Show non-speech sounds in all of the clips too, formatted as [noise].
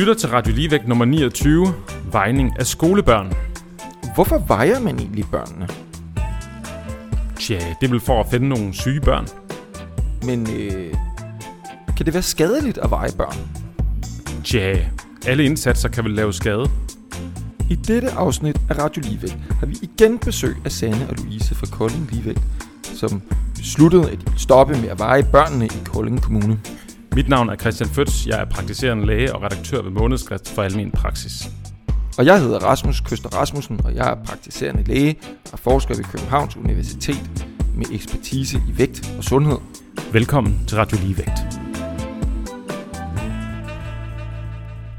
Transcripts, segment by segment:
Lytter til Radio Ligevægt nummer 29, Vejning af skolebørn. Hvorfor vejer man egentlig børnene? Tja, det er vel for at finde nogle syge børn. Men øh, kan det være skadeligt at veje børn? Tja, alle indsatser kan vel lave skade. I dette afsnit af Radio Ligevægt har vi igen besøg af Sanne og Louise fra Kolding Ligevægt, som besluttede, at stoppe med at veje børnene i Kolding Kommune. Mit navn er Christian Føds. Jeg er praktiserende læge og redaktør ved Månedskrift for Almen Praksis. Og jeg hedder Rasmus Køster Rasmussen, og jeg er praktiserende læge og forsker ved Københavns Universitet med ekspertise i vægt og sundhed. Velkommen til Radio Ligevægt.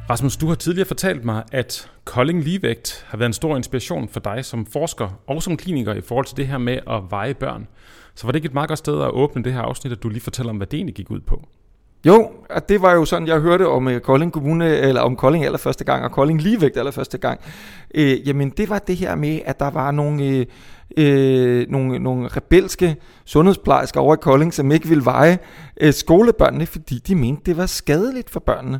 Rasmus, du har tidligere fortalt mig, at Kolding Ligevægt har været en stor inspiration for dig som forsker og som kliniker i forhold til det her med at veje børn. Så var det ikke et meget godt sted at åbne det her afsnit, at du lige fortæller om, hvad det egentlig gik ud på? Jo, og det var jo sådan, jeg hørte om uh, Kolding Kommune, eller om Kolding allerførste gang, og Kolding Ligevægt allerførste gang. Uh, jamen, det var det her med, at der var nogle, uh, uh, nogle, nogle rebelske sundhedsplejersker over i Kolding, som ikke ville veje uh, skolebørnene, fordi de mente, det var skadeligt for børnene.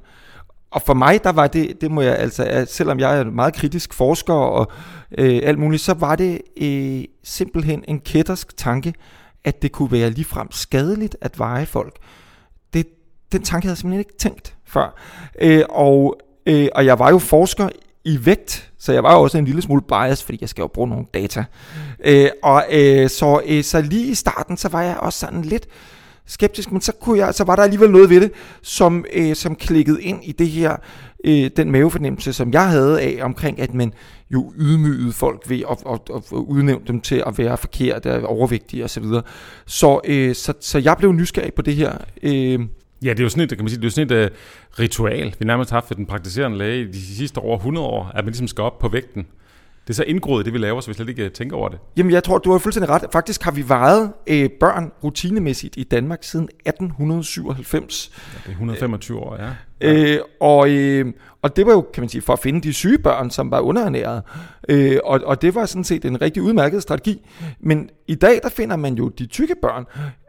Og for mig, der var det, det må jeg altså, selvom jeg er en meget kritisk forsker og øh, alt muligt, så var det øh, simpelthen en kættersk tanke, at det kunne være ligefrem skadeligt at veje folk. Den tanke havde jeg simpelthen ikke tænkt før. Øh, og, øh, og jeg var jo forsker i vægt, så jeg var jo også en lille smule bias, fordi jeg skal jo bruge nogle data. Øh, og øh, så, øh, så lige i starten, så var jeg også sådan lidt skeptisk, men så, kunne jeg, så var der alligevel noget ved det, som, øh, som klikkede ind i det her, øh, den mavefornemmelse, som jeg havde af omkring, at man jo ydmygede folk ved at, at, at, at udnævne dem til at være forkerte, overvægtige osv. Så, så, øh, så, så jeg blev nysgerrig på det her. Øh, Ja, det er jo sådan et, kan man sige, det er jo sådan et uh, ritual, vi nærmest har haft ved den praktiserende læge i de sidste over 100 år, at man ligesom skal op på vægten. Det er så indgroet det, vi laver, så vi slet ikke tænker over det. Jamen, jeg tror, du har fuldstændig ret. Faktisk har vi vejet øh, børn rutinemæssigt i Danmark siden 1897. Ja, det er 125 år, ja. ja. Øh, og, øh, og det var jo, kan man sige, for at finde de syge børn, som var underernæret. Øh, og, og det var sådan set en rigtig udmærket strategi. Men i dag, der finder man jo de tykke børn.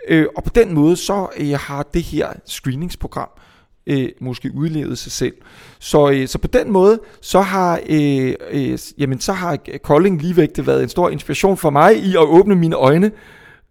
Øh, og på den måde, så øh, har det her screeningsprogram øh, Øh, måske udlevet sig selv. Så, øh, så på den måde, så har, øh, øh, jamen, så har Kolding ligevægte været en stor inspiration for mig i at åbne mine øjne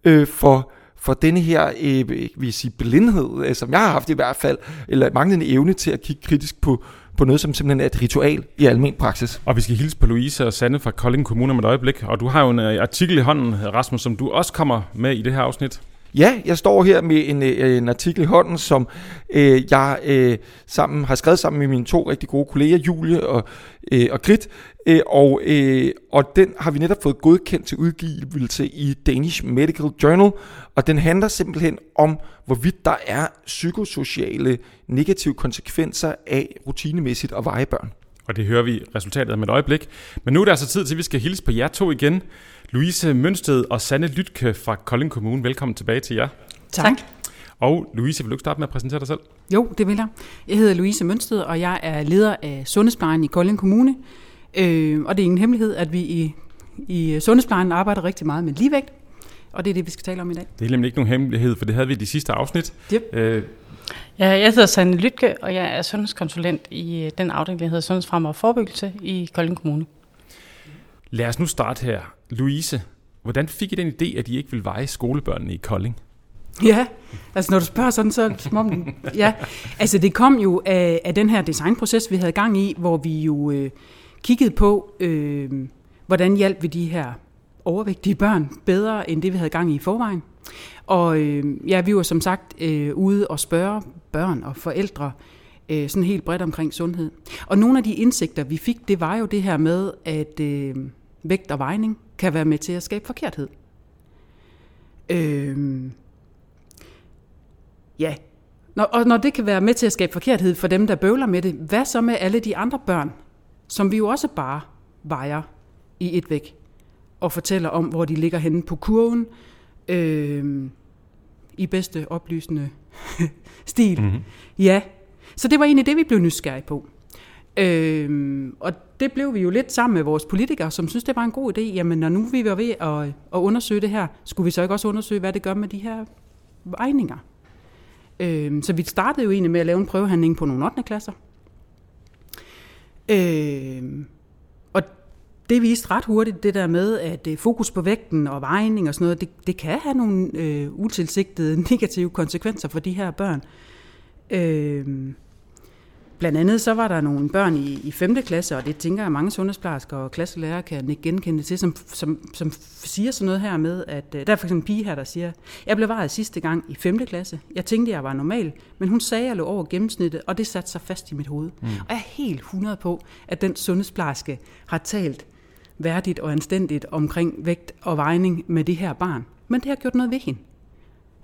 øh, for, for denne her øh, vil jeg sige, blindhed, øh, som jeg har haft i hvert fald, eller manglende evne til at kigge kritisk på, på noget, som simpelthen er et ritual i almen praksis. Og vi skal hilse på Louise og Sanne fra Kolding Kommune om et øjeblik, og du har jo en øh, artikel i hånden, Rasmus, som du også kommer med i det her afsnit. Ja, jeg står her med en, øh, en artikel i hånden, som øh, jeg øh, sammen har skrevet sammen med mine to rigtig gode kolleger, Julie og, øh, og Grit, øh, og, øh, og den har vi netop fået godkendt til udgivelse i Danish Medical Journal, og den handler simpelthen om, hvorvidt der er psykosociale negative konsekvenser af rutinemæssigt at veje børn. Og det hører vi resultatet om et øjeblik. Men nu er det altså tid til, at vi skal hilse på jer to igen. Louise Mønsted og Sanne Lytke fra Kolding Kommune. Velkommen tilbage til jer. Tak. Og Louise, vil du ikke starte med at præsentere dig selv? Jo, det vil jeg. Jeg hedder Louise Mønsted, og jeg er leder af Sundhedsplejen i Kolding Kommune. Øh, og det er ingen hemmelighed, at vi i, i Sundhedsplejen arbejder rigtig meget med ligevægt. Og det er det, vi skal tale om i dag. Det er nemlig ikke nogen hemmelighed, for det havde vi i de sidste afsnit. Yep. Øh, Ja, jeg hedder Sanne Lytke, og jeg er sundhedskonsulent i den afdeling, der hedder Sundhedsfremme og Forebyggelse i Kolding Kommune. Lad os nu starte her. Louise, hvordan fik I den idé, at I ikke ville veje skolebørnene i Kolding? Ja, altså når du spørger sådan, så som om, ja, altså det kom jo af, af den her designproces, vi havde gang i, hvor vi jo øh, kiggede på, øh, hvordan hjalp vi de her overvægtige børn bedre, end det vi havde gang i i forvejen. Og øh, ja, vi var som sagt øh, ude og spørge børn og forældre øh, sådan helt bredt omkring sundhed. Og nogle af de indsigter, vi fik, det var jo det her med, at øh, vægt og vejning kan være med til at skabe forkerthed. Øh, ja, når, og når det kan være med til at skabe forkerthed for dem, der bøvler med det, hvad så med alle de andre børn, som vi jo også bare vejer i et væk, og fortæller om, hvor de ligger henne på kurven, øh, i bedste oplysende [laughs] stil. Mm-hmm. Ja, så det var egentlig det, vi blev nysgerrige på. Øh, og det blev vi jo lidt sammen med vores politikere, som synes, det var en god idé. Jamen, når nu vi var ved at, at undersøge det her, skulle vi så ikke også undersøge, hvad det gør med de her vejninger? Øhm, så vi startede jo egentlig med at lave en prøvehandling på nogle 8. klasser. Øhm, og det viste ret hurtigt det der med, at øh, fokus på vægten og vejning og sådan noget, det, det kan have nogle øh, utilsigtede [laughs] negative konsekvenser for de her børn. Øhm, Blandt andet så var der nogle børn i, i 5. klasse, og det tænker jeg mange sundhedsplejersker og klasselærere kan ikke genkende til, som, som, som siger sådan noget her med, at øh, der er for eksempel en pige her, der siger, jeg blev vejet sidste gang i 5. klasse. Jeg tænkte, jeg var normal, men hun sagde, at jeg lå over gennemsnittet, og det satte sig fast i mit hoved. Mm. Og jeg er helt 100 på, at den sundhedsplejerske har talt værdigt og anstændigt omkring vægt og vejning med det her barn. Men det har gjort noget ved hende.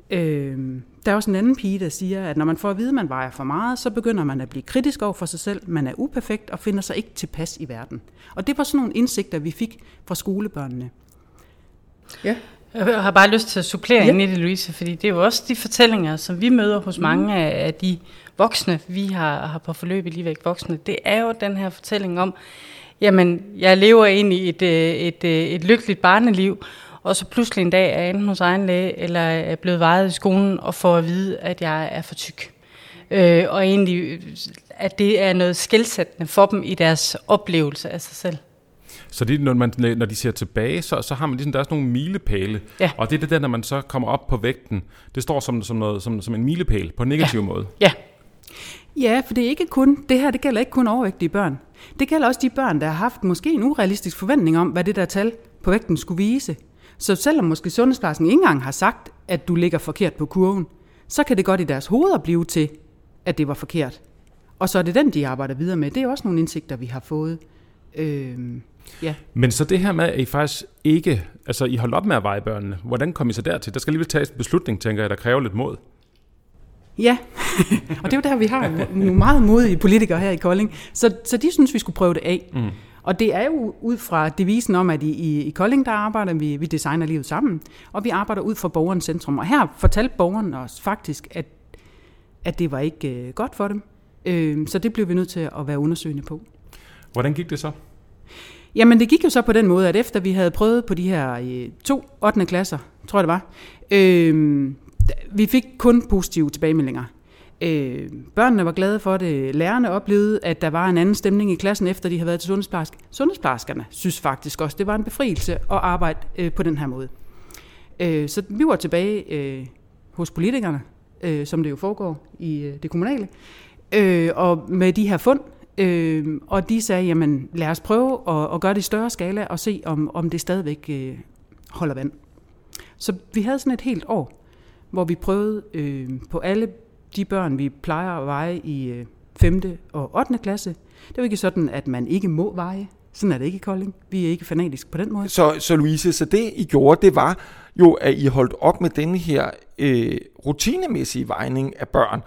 Øh, der er også en anden pige, der siger, at når man får at vide, at man vejer for meget, så begynder man at blive kritisk over for sig selv. Man er uperfekt og finder sig ikke tilpas i verden. Og det var sådan nogle indsigter, vi fik fra skolebørnene. Ja. Jeg har bare lyst til at supplere ja. ind i det, Louise, fordi det er jo også de fortællinger, som vi møder hos mange mm. af de voksne, vi har, har på forløb i Ligevægt Voksne. Det er jo den her fortælling om, jamen, jeg lever ind i et, et, et, et lykkeligt barneliv, og så pludselig en dag er jeg enten hos egen læge, eller er blevet vejet i skolen, og får at vide, at jeg er for tyk. Øh, og egentlig, at det er noget skældsættende for dem i deres oplevelse af sig selv. Så det, når, man, når de ser tilbage, så, så har man ligesom, der er sådan nogle milepæle. Ja. Og det er det der, når man så kommer op på vægten, det står som, som, noget, som, som en milepæl på en negativ ja. måde. Ja. Ja, for det er ikke kun, det her det gælder ikke kun overvægtige børn. Det gælder også de børn, der har haft måske en urealistisk forventning om, hvad det der tal på vægten skulle vise. Så selvom måske sundhedsplejersken ikke engang har sagt, at du ligger forkert på kurven, så kan det godt i deres hoveder blive til, at det var forkert. Og så er det den, de arbejder videre med. Det er også nogle indsigter, vi har fået. Øhm, ja. Men så det her med, at I faktisk ikke, altså I holdt op med at veje børnene, hvordan kom I så dertil? Der skal lige tages en beslutning, tænker jeg, der kræver lidt mod. Ja, [laughs] og det er jo der, vi har nogle meget modige politikere her i Kolding. Så, så de synes, vi skulle prøve det af. Mm. Og det er jo ud fra devisen om, at i, i, i Kolding, der arbejder vi, vi designer livet sammen, og vi arbejder ud fra borgerens centrum. Og her fortalte borgeren os faktisk, at, at det var ikke øh, godt for dem. Øh, så det blev vi nødt til at være undersøgende på. Hvordan gik det så? Jamen det gik jo så på den måde, at efter vi havde prøvet på de her øh, to 8. klasser, tror jeg det var, øh, vi fik kun positive tilbagemeldinger. Øh, børnene var glade for det. Lærerne oplevede, at der var en anden stemning i klassen, efter de havde været til sundhedsplejersk. Sundhedsplejerskerne synes faktisk også, det var en befrielse at arbejde øh, på den her måde. Øh, så vi var tilbage øh, hos politikerne, øh, som det jo foregår i øh, det kommunale, øh, og med de her fund, øh, og de sagde, jamen lad os prøve at, at gøre det i større skala og se, om, om det stadigvæk øh, holder vand. Så vi havde sådan et helt år, hvor vi prøvede øh, på alle de børn, vi plejer at veje i øh, 5. Og 8. klasse. Det er jo ikke sådan, at man ikke må veje. Sådan er det ikke i Kolding. Vi er ikke fanatiske på den måde. Så, så Louise, så det I gjorde, det var jo, at I holdt op med den her øh, rutinemæssige vejning af børn.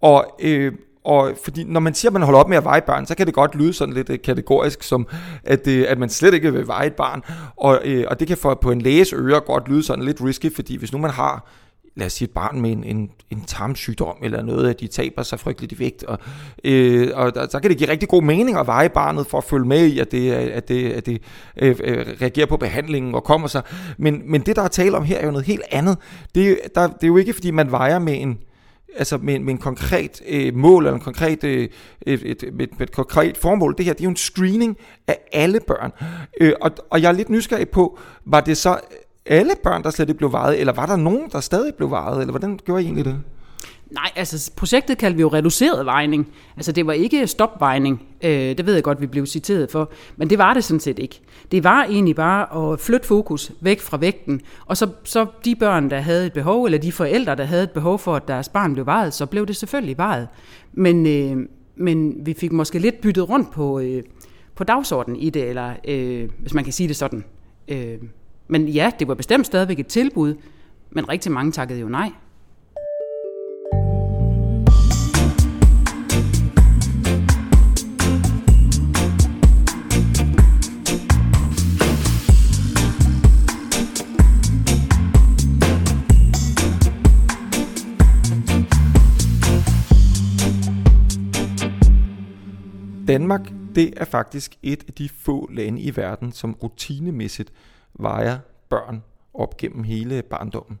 Og, øh, og fordi når man siger, at man holder op med at veje børn, så kan det godt lyde sådan lidt øh, kategorisk, som at, øh, at man slet ikke vil veje et barn. Og, øh, og det kan for, på en læges ører godt lyde sådan lidt risky, fordi hvis nu man har lad os sige et barn med en, en, en tarmsygdom eller noget, at de taber sig frygteligt i vægt. Og, øh, og der, så kan det give rigtig god mening at veje barnet for at følge med i, at det, at det, at det øh, øh, reagerer på behandlingen og kommer sig. Men, men det, der er tale om her, er jo noget helt andet. Det, der, det er jo ikke, fordi man vejer med en, altså med, med en konkret øh, mål eller en konkret, øh, et, et, et, et konkret formål. Det her, det er jo en screening af alle børn. Øh, og, og jeg er lidt nysgerrig på, var det så alle børn, der slet ikke blev vejet, eller var der nogen, der stadig blev vejet, eller hvordan gjorde I egentlig det? Nej, altså projektet kaldte vi jo reduceret vejning. Altså det var ikke stopvejning. Øh, det ved jeg godt, vi blev citeret for. Men det var det sådan set ikke. Det var egentlig bare at flytte fokus væk fra vægten. Og så, så de børn, der havde et behov, eller de forældre, der havde et behov for, at deres barn blev vejet, så blev det selvfølgelig vejet. Men, øh, men vi fik måske lidt byttet rundt på, øh, på dagsordenen i det, eller øh, hvis man kan sige det sådan. Øh, men ja, det var bestemt stadigvæk et tilbud, men rigtig mange takkede jo nej. Danmark, det er faktisk et af de få lande i verden, som rutinemæssigt vejer børn op gennem hele barndommen.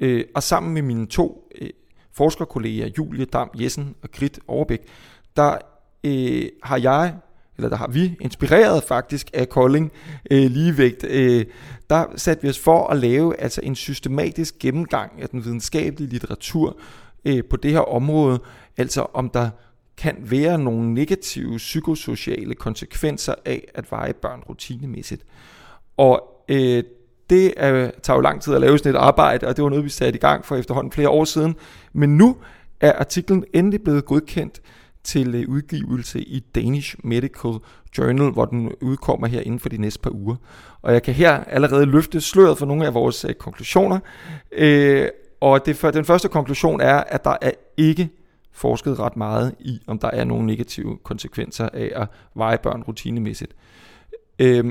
Øh, og sammen med mine to øh, forskerkolleger, Julie Dam Jessen og Grit Overbæk, der øh, har jeg, eller der har vi, inspireret faktisk af Kolding øh, ligevægt, øh, der satte vi os for at lave altså en systematisk gennemgang af den videnskabelige litteratur øh, på det her område, altså om der kan være nogle negative psykosociale konsekvenser af at veje børn rutinemæssigt. Og øh, det er, tager jo lang tid at lave sådan et arbejde, og det var noget, vi satte i gang for efterhånden flere år siden. Men nu er artiklen endelig blevet godkendt til øh, udgivelse i Danish Medical Journal, hvor den udkommer her inden for de næste par uger. Og jeg kan her allerede løfte sløret for nogle af vores øh, konklusioner. Øh, og det, for, den første konklusion er, at der er ikke forsket ret meget i, om der er nogle negative konsekvenser af at veje børn rutinemæssigt. Øh,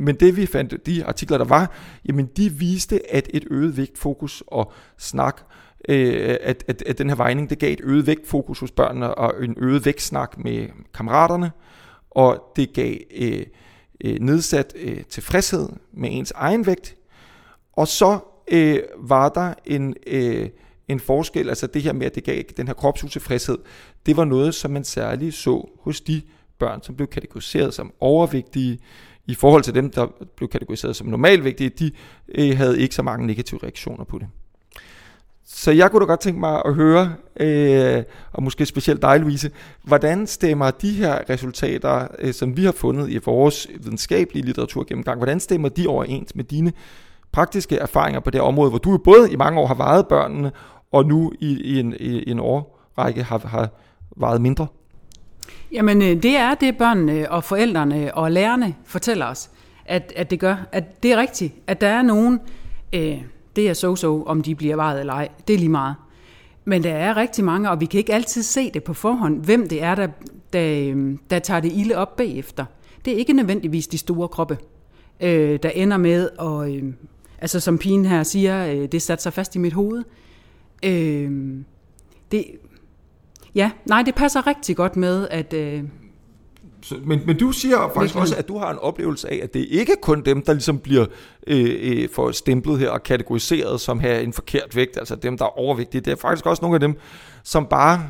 men det vi fandt, de artikler der var, jamen de viste, at et øget vægtfokus og snak, øh, at, at, at den her vejning, det gav et øget vægtfokus hos børnene og en øget vægtsnak med kammeraterne, og det gav øh, øh, nedsat øh, tilfredshed med ens egen vægt, og så øh, var der en, øh, en forskel, altså det her med, at det gav den her kropsutilfredshed, det var noget, som man særligt så hos de børn, som blev kategoriseret som overvægtige, i forhold til dem, der blev kategoriseret som normalvægtige, de øh, havde ikke så mange negative reaktioner på det. Så jeg kunne da godt tænke mig at høre, øh, og måske specielt dig, Louise, hvordan stemmer de her resultater, øh, som vi har fundet i vores videnskabelige litteratur gennemgang, hvordan stemmer de overens med dine praktiske erfaringer på det område, hvor du jo både i mange år har vejet børnene, og nu i, i, en, i en årrække har, har vejet mindre? Jamen, øh, det er det, børnene og forældrene og lærerne fortæller os, at, at det gør. At det er rigtigt, at der er nogen, øh, det er så-så, om de bliver vejet eller ej. Det er lige meget. Men der er rigtig mange, og vi kan ikke altid se det på forhånd, hvem det er, der, der, øh, der tager det ilde op bagefter. Det er ikke nødvendigvis de store kroppe, øh, der ender med at, øh, altså som pigen her siger, øh, det satte sig fast i mit hoved. Øh, det, Ja, nej, det passer rigtig godt med, at... Øh, så, men, men du siger faktisk også, at du har en oplevelse af, at det ikke kun dem, der ligesom bliver øh, øh, for stemplet her og kategoriseret som har en forkert vægt, altså dem, der er overvægtige. Det er faktisk også nogle af dem, som bare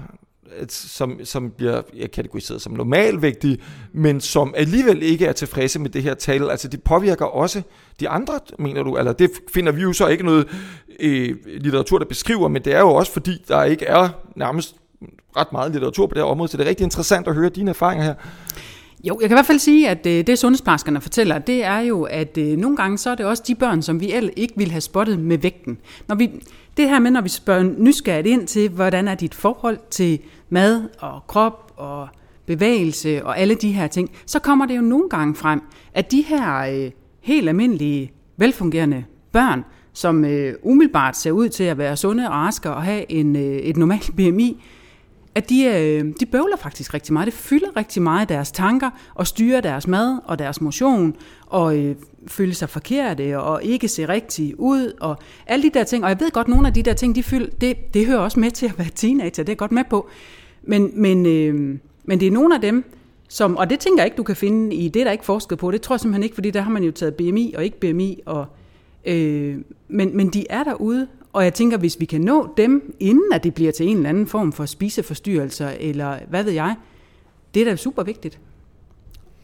som, som bliver ja, kategoriseret som normalvægtige, men som alligevel ikke er tilfredse med det her tal. Altså det påvirker også de andre, mener du? Eller det finder vi jo så ikke noget øh, litteratur, der beskriver, men det er jo også fordi, der ikke er nærmest ret meget litteratur på det her område, så det er rigtig interessant at høre dine erfaringer her. Jo, jeg kan i hvert fald sige, at øh, det sundhedsplejerskerne fortæller, det er jo, at øh, nogle gange så er det også de børn, som vi ellers ikke ville have spottet med vægten. Når vi, det her med, når vi spørger nysgerrigt ind til, hvordan er dit forhold til mad og krop og bevægelse og alle de her ting, så kommer det jo nogle gange frem, at de her øh, helt almindelige, velfungerende børn, som øh, umiddelbart ser ud til at være sunde og raske og have en, øh, et normalt BMI, at de, øh, de bøvler faktisk rigtig meget. Det fylder rigtig meget deres tanker og styrer deres mad og deres motion og øh, føle sig forkerte og ikke se rigtig ud og alle de der ting. Og jeg ved godt, at nogle af de der ting, de fylder, det, det hører også med til at være teenager, det er jeg godt med på. Men, men, øh, men det er nogle af dem, som, og det tænker jeg ikke, du kan finde i det, der er ikke forsket på. Det tror jeg simpelthen ikke, fordi der har man jo taget BMI og ikke BMI. Og, øh, men, men de er derude, og jeg tænker, hvis vi kan nå dem, inden at det bliver til en eller anden form for spiseforstyrrelser, eller hvad ved jeg, det er da super vigtigt.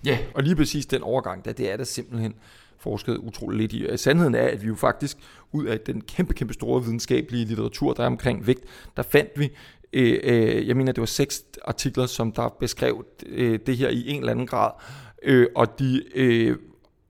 Ja, og lige præcis den overgang, der, det er der simpelthen forsket utrolig lidt i. Øh, sandheden er, at vi jo faktisk ud af den kæmpe, kæmpe store videnskabelige litteratur, der er omkring vægt, der fandt vi, øh, øh, jeg mener, det var seks artikler, som der beskrev øh, det her i en eller anden grad, øh, og de øh,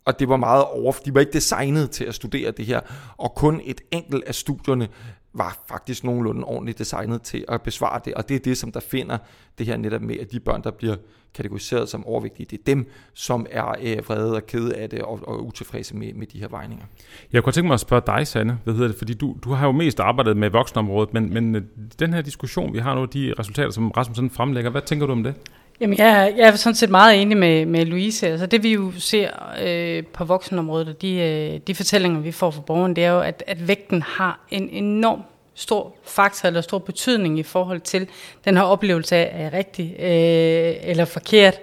og det var meget over, de var ikke designet til at studere det her, og kun et enkelt af studierne var faktisk nogenlunde ordentligt designet til at besvare det, og det er det, som der finder det her netop med, at de børn, der bliver kategoriseret som overvægtige, det er dem, som er øh, vrede og kede af det og, og utilfredse med, med de her vejninger. Jeg kunne tænke mig at spørge dig, Sanne, hvad hedder det, fordi du, du har jo mest arbejdet med voksenområdet, men, men øh, den her diskussion, vi har nu, de resultater, som Rasmussen fremlægger, hvad tænker du om det? Jamen, jeg, jeg er sådan set meget enig med, med Louise. Altså det vi jo ser øh, på voksenområdet, og de, øh, de fortællinger, vi får fra borgeren, det er jo, at, at vægten har en enorm stor faktor eller stor betydning i forhold til den her oplevelse af, er jeg rigtig øh, eller forkert?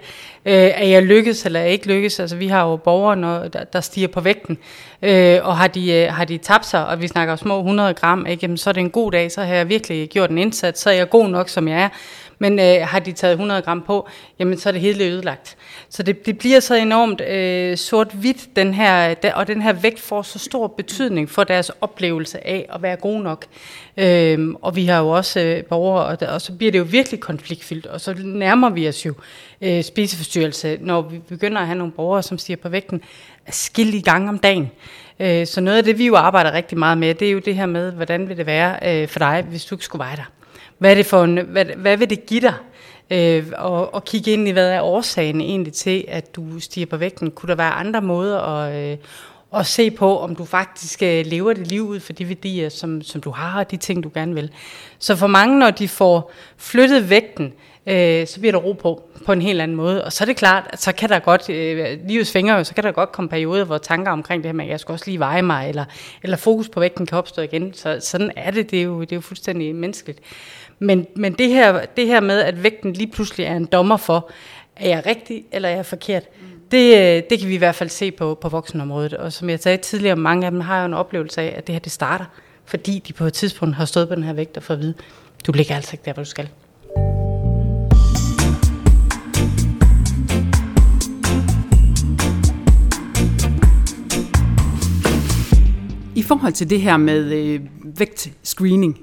Øh, er jeg lykkes eller er jeg ikke lykkes? Altså vi har jo borgere, når, der, der stiger på vægten, øh, og har de, øh, har de tabt sig, og vi snakker små 100 gram, ikke? Jamen, så er det en god dag, så har jeg virkelig gjort en indsats, så er jeg god nok, som jeg er. Men øh, har de taget 100 gram på, jamen så er det hele ødelagt. Så det, det bliver så enormt øh, sort-hvidt, den her, og den her vægt får så stor betydning for deres oplevelse af at være god nok. Øhm, og vi har jo også øh, borgere, og, der, og så bliver det jo virkelig konfliktfyldt, og så nærmer vi os jo øh, spiseforstyrrelse, når vi begynder at have nogle borgere, som stiger på vægten skille gang om dagen. Øh, så noget af det, vi jo arbejder rigtig meget med, det er jo det her med, hvordan vil det være øh, for dig, hvis du ikke skulle være der? Hvad, er det for en, hvad, hvad vil det give dig? Øh, og, og kigge ind i, hvad er årsagen egentlig til, at du stiger på vægten? Kunne der være andre måder at, øh, at se på, om du faktisk øh, lever det liv ud for de værdier, som, som du har, og de ting, du gerne vil. Så for mange, når de får flyttet vægten, øh, så bliver der ro på, på en helt anden måde. Og så er det klart, at så kan der godt, øh, livets fingre, så kan der godt komme perioder, hvor tanker omkring det her med, at jeg skal også lige veje mig, eller, eller fokus på vægten kan opstå igen. Så sådan er det, det er jo, det er jo fuldstændig menneskeligt. Men, men det, her, det her med, at vægten lige pludselig er en dommer for, er jeg rigtig, eller er jeg forkert, mm. det, øh, det kan vi i hvert fald se på, på voksenområdet. Og som jeg sagde tidligere, mange af dem har jo en oplevelse af, at det her det starter, fordi de på et tidspunkt har stået på den her vægt og fået at vide, du ligger altså ikke der, hvor du skal. Forhold til det her med øh, vægtscreening,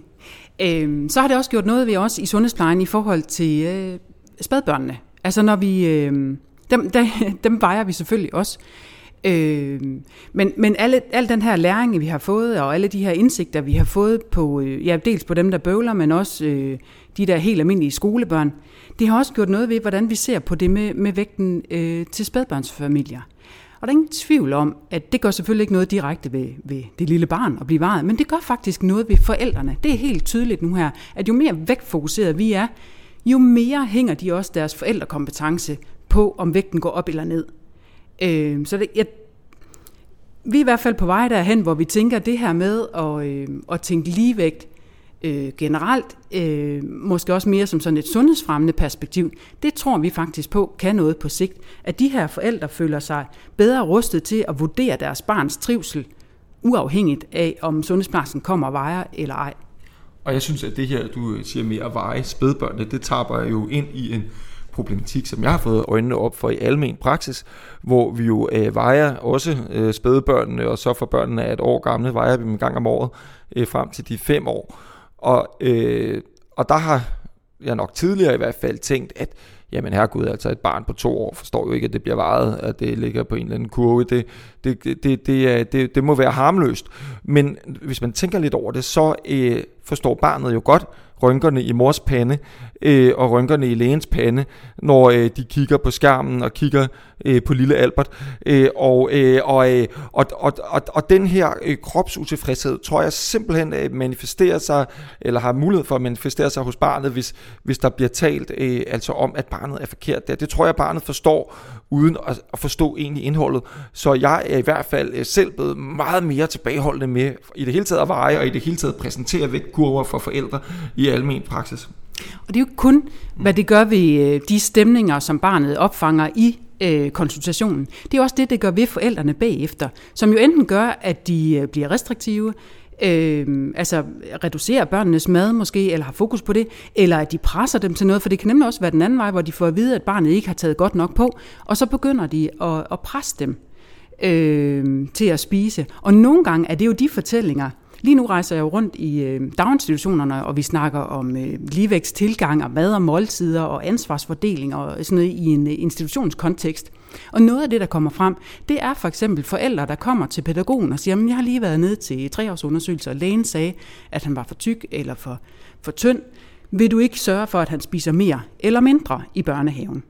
øh, så har det også gjort noget ved os i sundhedsplejen i forhold til øh, spædbørnene. Altså når vi, øh, dem, der, [laughs] dem vejer vi selvfølgelig også. Øh, men men alle, al den her læring, vi har fået, og alle de her indsigter, vi har fået på, øh, ja, dels på dem, der bøvler, men også øh, de der helt almindelige skolebørn, det har også gjort noget ved, hvordan vi ser på det med, med vægten øh, til spædbørnsfamilier. Og der er ingen tvivl om, at det gør selvfølgelig ikke noget direkte ved, ved det lille barn at blive varet, men det gør faktisk noget ved forældrene. Det er helt tydeligt nu her, at jo mere vægtfokuseret vi er, jo mere hænger de også deres forældrekompetence på, om vægten går op eller ned. Øh, så det, jeg, vi er i hvert fald på vej derhen, hvor vi tænker det her med at, øh, at tænke ligevægt øh, generelt, øh, måske også mere som sådan et sundhedsfremmende perspektiv, det tror vi faktisk på kan noget på sigt. At de her forældre føler sig bedre rustet til at vurdere deres barns trivsel, uafhængigt af om sundhedsplejersken kommer og vejer eller ej. Og jeg synes, at det her, du øh, siger med at veje spædbørnene, det taber jo ind i en problematik, som jeg har fået øjnene op for i almen praksis, hvor vi jo øh, vejer også øh, spædbørnene, og så for børnene af et år gamle, vejer vi dem en gang om året øh, frem til de fem år. Og, øh, og der har jeg nok tidligere i hvert fald tænkt, at jamen herregud, altså et barn på to år forstår jo ikke, at det bliver vejet, at det ligger på en eller anden kurve. Det, det, det, det, det, det, det må være harmløst. Men hvis man tænker lidt over det, så øh, forstår barnet jo godt, rynkerne i mors pande øh, og rynkerne i lægens pande, når øh, de kigger på skærmen og kigger øh, på lille Albert. Øh, og, øh, og, øh, og, og, og, og den her øh, kropsutilfredshed, tror jeg simpelthen øh, manifesterer sig, eller har mulighed for at manifestere sig hos barnet, hvis, hvis der bliver talt øh, altså om, at barnet er forkert der. Det tror jeg, barnet forstår, uden at, at forstå egentlig indholdet. Så jeg er i hvert fald øh, selv blevet meget mere tilbageholdende med i det hele taget at veje, og i det hele taget præsentere vægtkurver for forældre i almen praksis. Og det er jo kun, hvad det gør ved øh, de stemninger, som barnet opfanger i øh, konsultationen. Det er også det, det gør ved forældrene bagefter, som jo enten gør, at de øh, bliver restriktive, øh, altså reducerer børnenes mad måske, eller har fokus på det, eller at de presser dem til noget, for det kan nemlig også være den anden vej, hvor de får at vide, at barnet ikke har taget godt nok på, og så begynder de at, at presse dem øh, til at spise. Og nogle gange er det jo de fortællinger, Lige nu rejser jeg jo rundt i øh, daginstitutionerne, og vi snakker om øh, ligevægtstilgang og mad og måltider og ansvarsfordeling og sådan noget i en øh, institutionskontekst. Og noget af det, der kommer frem, det er for eksempel forældre, der kommer til pædagogen og siger, at jeg har lige været nede til treårsundersøgelse, og lægen sagde, at han var for tyk eller for, for tynd. Vil du ikke sørge for, at han spiser mere eller mindre i børnehaven?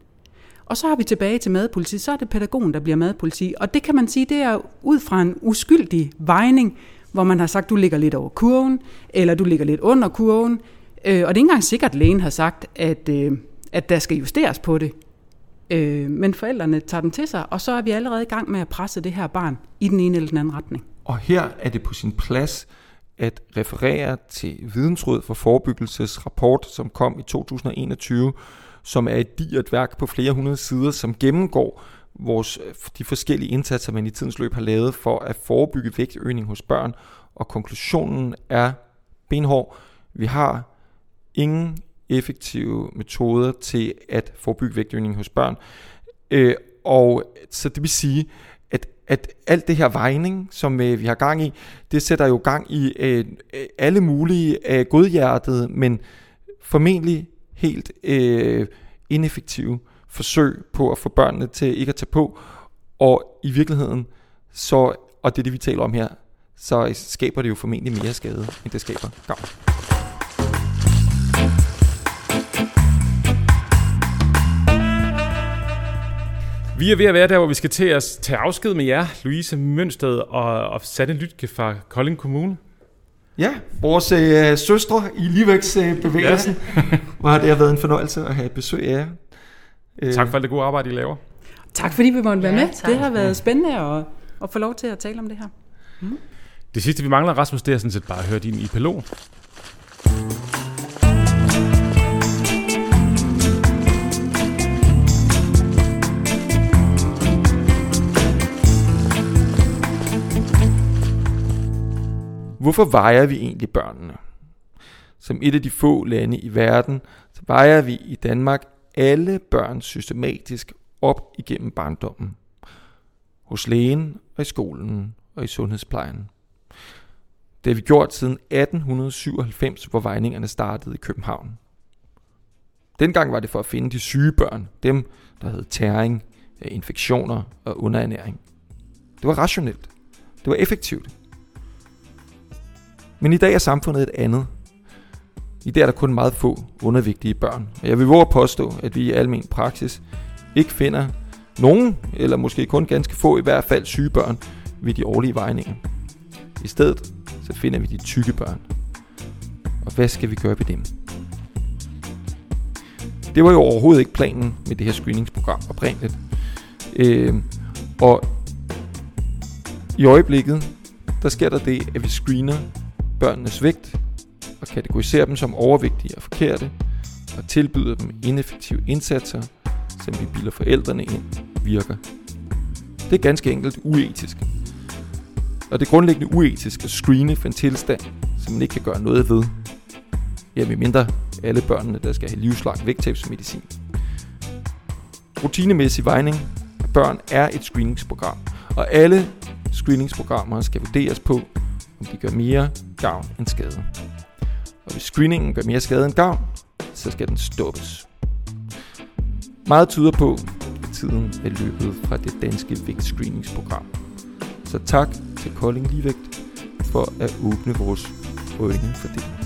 Og så har vi tilbage til madpoliti, så er det pædagogen, der bliver madpoliti. Og det kan man sige, det er ud fra en uskyldig vejning, hvor man har sagt, du ligger lidt over kurven, eller du ligger lidt under kurven. Øh, og det er ikke engang sikkert, at lægen har sagt, at, øh, at der skal justeres på det. Øh, men forældrene tager den til sig, og så er vi allerede i gang med at presse det her barn i den ene eller den anden retning. Og her er det på sin plads at referere til Vidensråd for Forebyggelses rapport, som kom i 2021, som er et digert værk på flere hundrede sider, som gennemgår vores, øh, de forskellige indsatser, man i tidens løb har lavet for at forebygge vægtøgning hos børn, og konklusionen er benhård. Vi har ingen effektive metoder til at forebygge vægtøgning hos børn. Øh, og så det vil sige, at, at alt det her vejning, som øh, vi har gang i, det sætter jo gang i øh, alle mulige øh, godhjertede, men formentlig helt øh, ineffektive forsøg på at få børnene til ikke at tage på. Og i virkeligheden, så, og det er det vi taler om her, så skaber det jo formentlig mere skade, end det skaber gavn. Vi er ved at være der, hvor vi skal til at tage afsked med jer, Louise Mønsted og, og Sanne Lytke fra Kolding Kommune. Ja, vores øh, søstre i ligevægtsbevægelsen. Øh, ja. Hvor har det været en fornøjelse at have besøg af jer. Øh. Tak for alt det gode arbejde, I laver. Tak fordi vi måtte være ja, med. Tak. Det har været spændende at, at få lov til at tale om det her. Mm. Det sidste, vi mangler, Rasmus, det er sådan set bare at høre din epilog. Hvorfor vejer vi egentlig børnene? Som et af de få lande i verden, så vejer vi i Danmark alle børn systematisk op igennem barndommen. Hos lægen og i skolen og i sundhedsplejen. Det har vi gjort siden 1897, hvor vejningerne startede i København. Dengang var det for at finde de syge børn, dem der havde tæring, øh, infektioner og underernæring. Det var rationelt. Det var effektivt. Men i dag er samfundet et andet. I dag er der kun meget få undervigtige børn. Og jeg vil våge at påstå, at vi i almen praksis ikke finder nogen, eller måske kun ganske få i hvert fald syge børn ved de årlige vejninger. I stedet så finder vi de tykke børn. Og hvad skal vi gøre ved dem? Det var jo overhovedet ikke planen med det her screeningsprogram oprindeligt. Øh, og i øjeblikket, der sker der det, at vi screener børnenes vægt og kategoriserer dem som overvægtige og forkerte og tilbyder dem ineffektive indsatser, som vi bilder forældrene ind virker. Det er ganske enkelt uetisk. Og det er grundlæggende uetisk at screene for en tilstand, som man ikke kan gøre noget ved. Jamen mindre alle børnene, der skal have livslang vægttabsmedicin. Rutinemæssig vejning af børn er et screeningsprogram, og alle screeningsprogrammer skal vurderes på, om de gør mere gavn end skade. Og hvis screeningen gør mere skade end gavn, så skal den stoppes. Meget tyder på, at tiden er løbet fra det danske vægtscreeningsprogram. Så tak til Kolding Ligevægt for at åbne vores øjne for det.